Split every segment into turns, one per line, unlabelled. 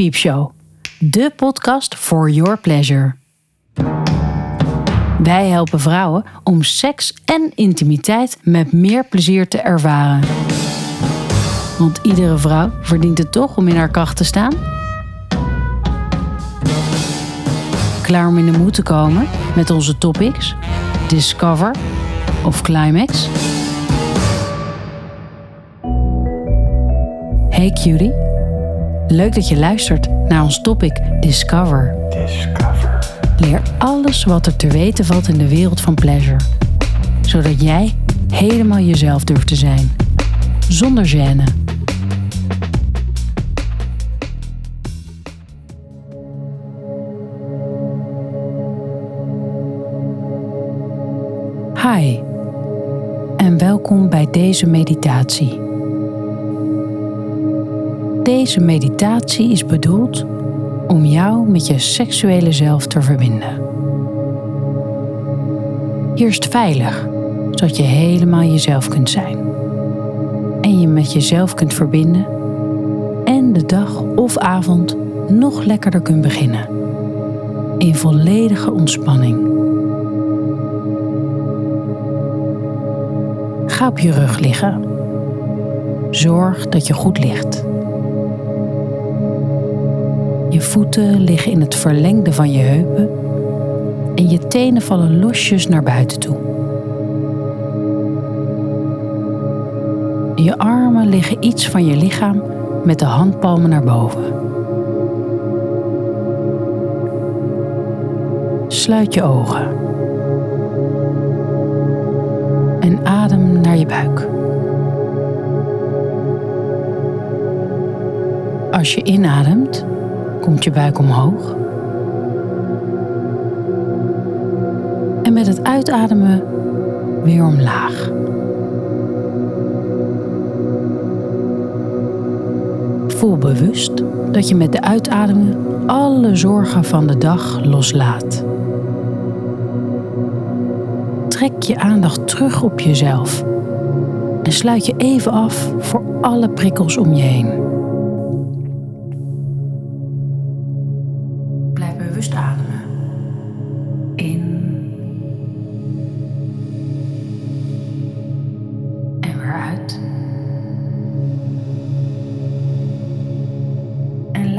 Piepshow, de podcast for your pleasure. Wij helpen vrouwen om seks en intimiteit met meer plezier te ervaren. Want iedere vrouw verdient het toch om in haar kracht te staan? Klaar om in de moed te komen met onze topics? Discover of Climax? Hey cutie, leuk dat je luistert naar ons topic Discover.
Discover.
Leer alles wat er te weten valt in de wereld van pleasure. Zodat jij helemaal jezelf durft te zijn. Zonder gêne. Hi en welkom bij deze meditatie. Deze meditatie is bedoeld om jou met je seksuele zelf te verbinden. Eerst veilig, zodat je helemaal jezelf kunt zijn. En je met jezelf kunt verbinden en de dag of avond nog lekkerder kunt beginnen. In volledige ontspanning. Ga op je rug liggen. Zorg dat je goed ligt. Je voeten liggen in het verlengde van je heupen en je tenen vallen losjes naar buiten toe. Je armen liggen iets van je lichaam met de handpalmen naar boven. Sluit je ogen en adem naar je buik. Als je inademt, komt je buik omhoog. En met het uitademen weer omlaag. Voel bewust dat je met de uitademen alle zorgen van de dag loslaat. Trek je aandacht terug op jezelf en sluit je even af voor alle prikkels om je heen.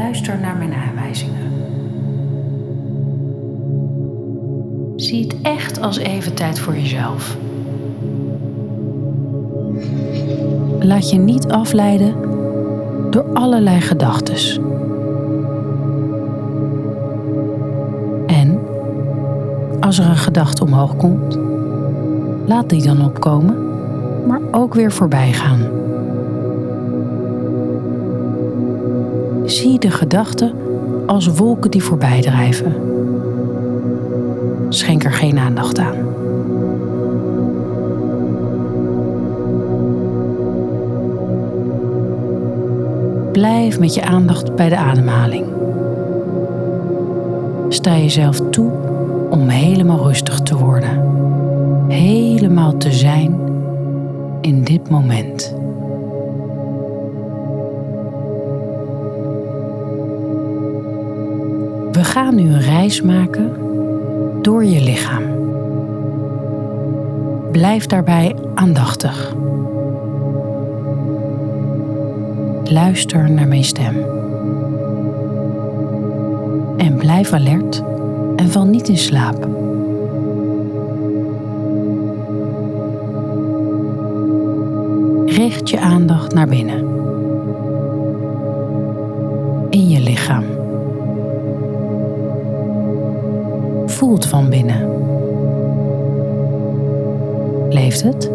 Luister naar mijn aanwijzingen. Zie het echt als even tijd voor jezelf. Laat je niet afleiden door allerlei gedachtes. En als er een gedachte omhoog komt, laat die dan opkomen, maar ook weer voorbij gaan. Zie de gedachten als wolken die voorbij drijven. Schenk er geen aandacht aan. Blijf met je aandacht bij de ademhaling. Sta jezelf toe om helemaal rustig te worden. Helemaal te zijn in dit moment. Gaan nu een reis maken door je lichaam. Blijf daarbij aandachtig. Luister naar mijn stem. En blijf alert en val niet in slaap. Richt je aandacht naar binnen. Van binnen. Leeft het?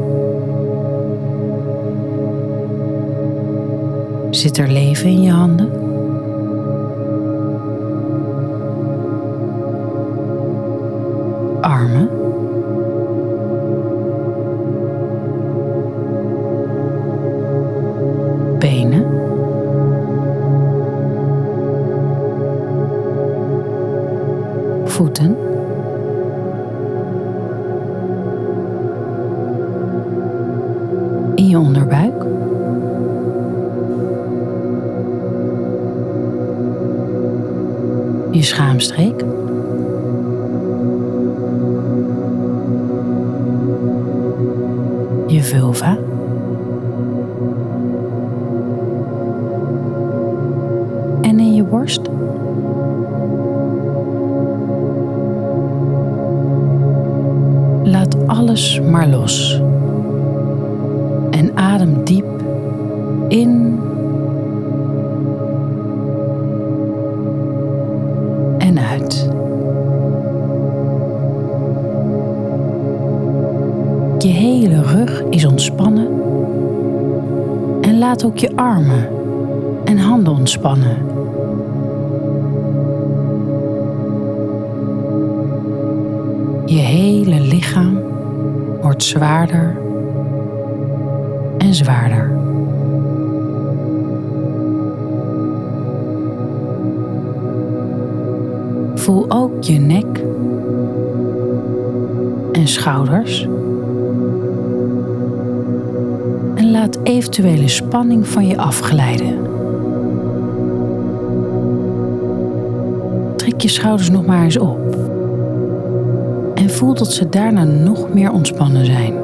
Zit er leven in je handen? Armen? Je schaamstreek. Je hele rug is ontspannen en laat ook je armen en handen ontspannen. Je hele lichaam wordt zwaarder en zwaarder. Voel ook je nek en schouders. Laat eventuele spanning van je afglijden. Trek je schouders nog maar eens op. En voel dat ze daarna nog meer ontspannen zijn.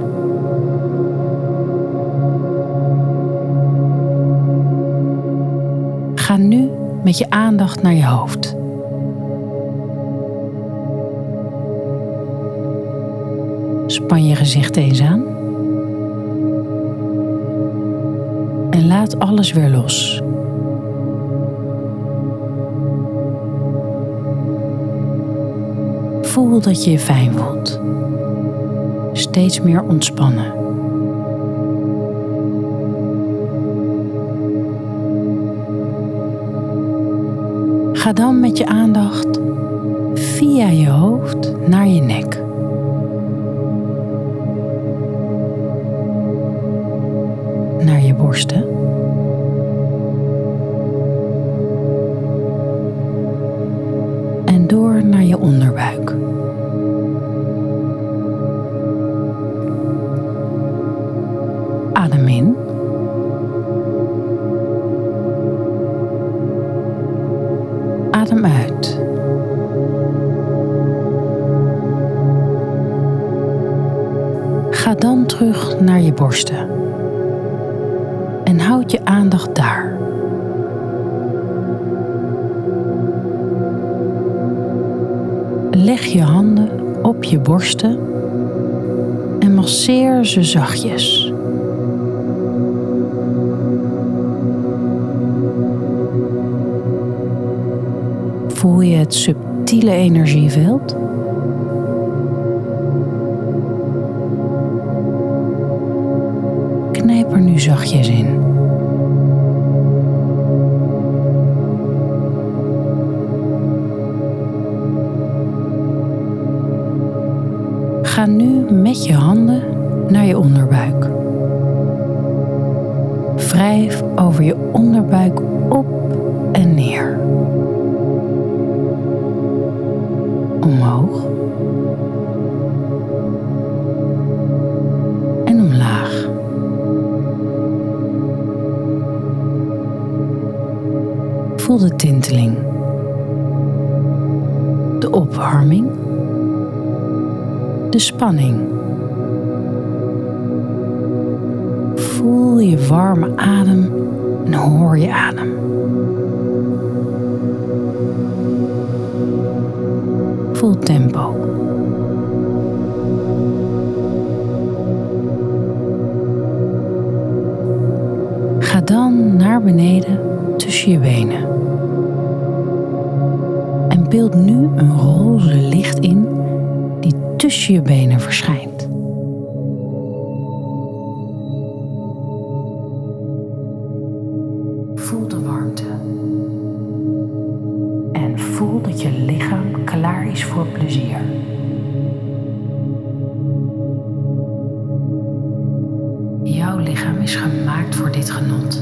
Ga nu met je aandacht naar je hoofd. Span je gezicht eens aan. En laat alles weer los. Voel dat je je fijn voelt. Steeds meer ontspannen. Ga dan met je aandacht via je hoofd naar je nek. Door naar je onderbuik. Adem in. Adem uit. Ga dan terug naar je borsten. Leg je handen op je borsten en masseer ze zachtjes. Voel je het subtiele energieveld? Knijp er nu zachtjes in. Ga nu met je handen naar je onderbuik. Wrijf over je onderbuik op en neer. Omhoog. En omlaag. Voel de tinteling. De opwarming. De spanning. Voel je warme adem en hoor je adem. Voel tempo. Ga dan naar beneden tussen je benen. En beeld nu een roze licht in tussen je benen verschijnt. Voel de warmte. En voel dat je lichaam klaar is voor plezier. Jouw lichaam is gemaakt voor dit genot.